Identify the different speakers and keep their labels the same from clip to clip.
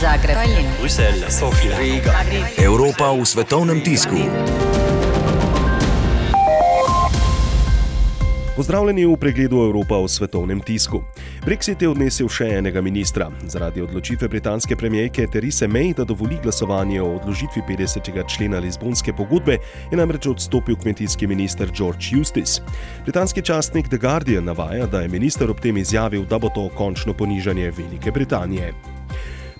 Speaker 1: Zagreb, Tallinn,
Speaker 2: Bruselj, Sofija, Riga.
Speaker 3: Evropa v svetovnem tisku.
Speaker 4: Pozdravljeni v pregledu Evropa v svetovnem tisku. Brexit je odnesel še enega ministra. Zaradi odločitve britanske premijejke Therese May, da dovoli glasovanje o odložitvi 50. člena Lizbonske pogodbe, je namreč odstopil kmetijski minister George Eustace. Britanski časnik The Guardian navaja, da je minister ob tem izjavil, da bo to končno ponižanje Velike Britanije.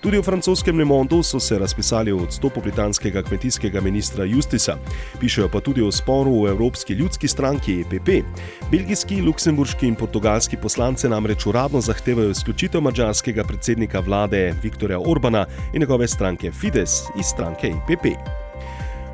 Speaker 4: Tudi v francoskem Le Monde so se razpisali o odstopu britanskega kmetijskega ministra Justisa. Pišejo pa tudi o sporu v Evropski ljudski stranki EPP. Belgijski, luksemburški in portugalski poslanci namreč uradno zahtevajo izključitev mađarskega predsednika vlade Viktorja Orbana in njegove stranke Fides iz stranke EPP.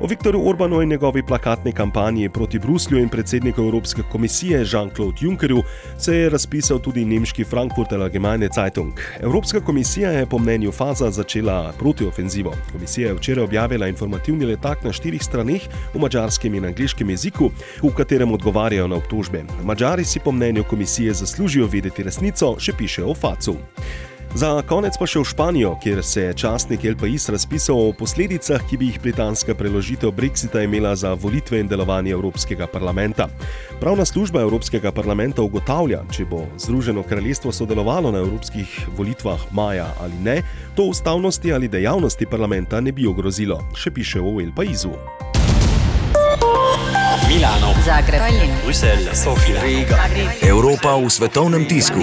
Speaker 4: O Viktorju Orbanu in njegovi plakatni kampanji proti Bruslju in predsedniku Evropske komisije Jean-Claude Junckerju se je razpisal tudi nemški Frankfurter Allgemeine Zeitung. Evropska komisija je po mnenju Faza začela protiofenzivo. Komisija je včeraj objavila informativni letak na štirih straneh v mačarskem in angliškem jeziku, v katerem odgovarjajo na obtožbe. Mačari si po mnenju komisije zaslužijo vedeti resnico, še piše o Facu. Za konec pa še v Španijo, kjer se je časnik El Pais razpisal o posledicah, ki bi jih britanska preložitev Brexita imela za volitve in delovanje Evropskega parlamenta. Pravna služba Evropskega parlamenta ugotavlja, če bo Združeno kraljestvo sodelovalo na evropskih volitvah maja ali ne, to ustavnosti ali dejavnosti parlamenta ne bi ogrozilo, še piše v El Paisu.
Speaker 2: Milano,
Speaker 1: Zagreb,
Speaker 2: Bruselj, Sofija, Riga.
Speaker 3: Evropa v svetovnem tisku.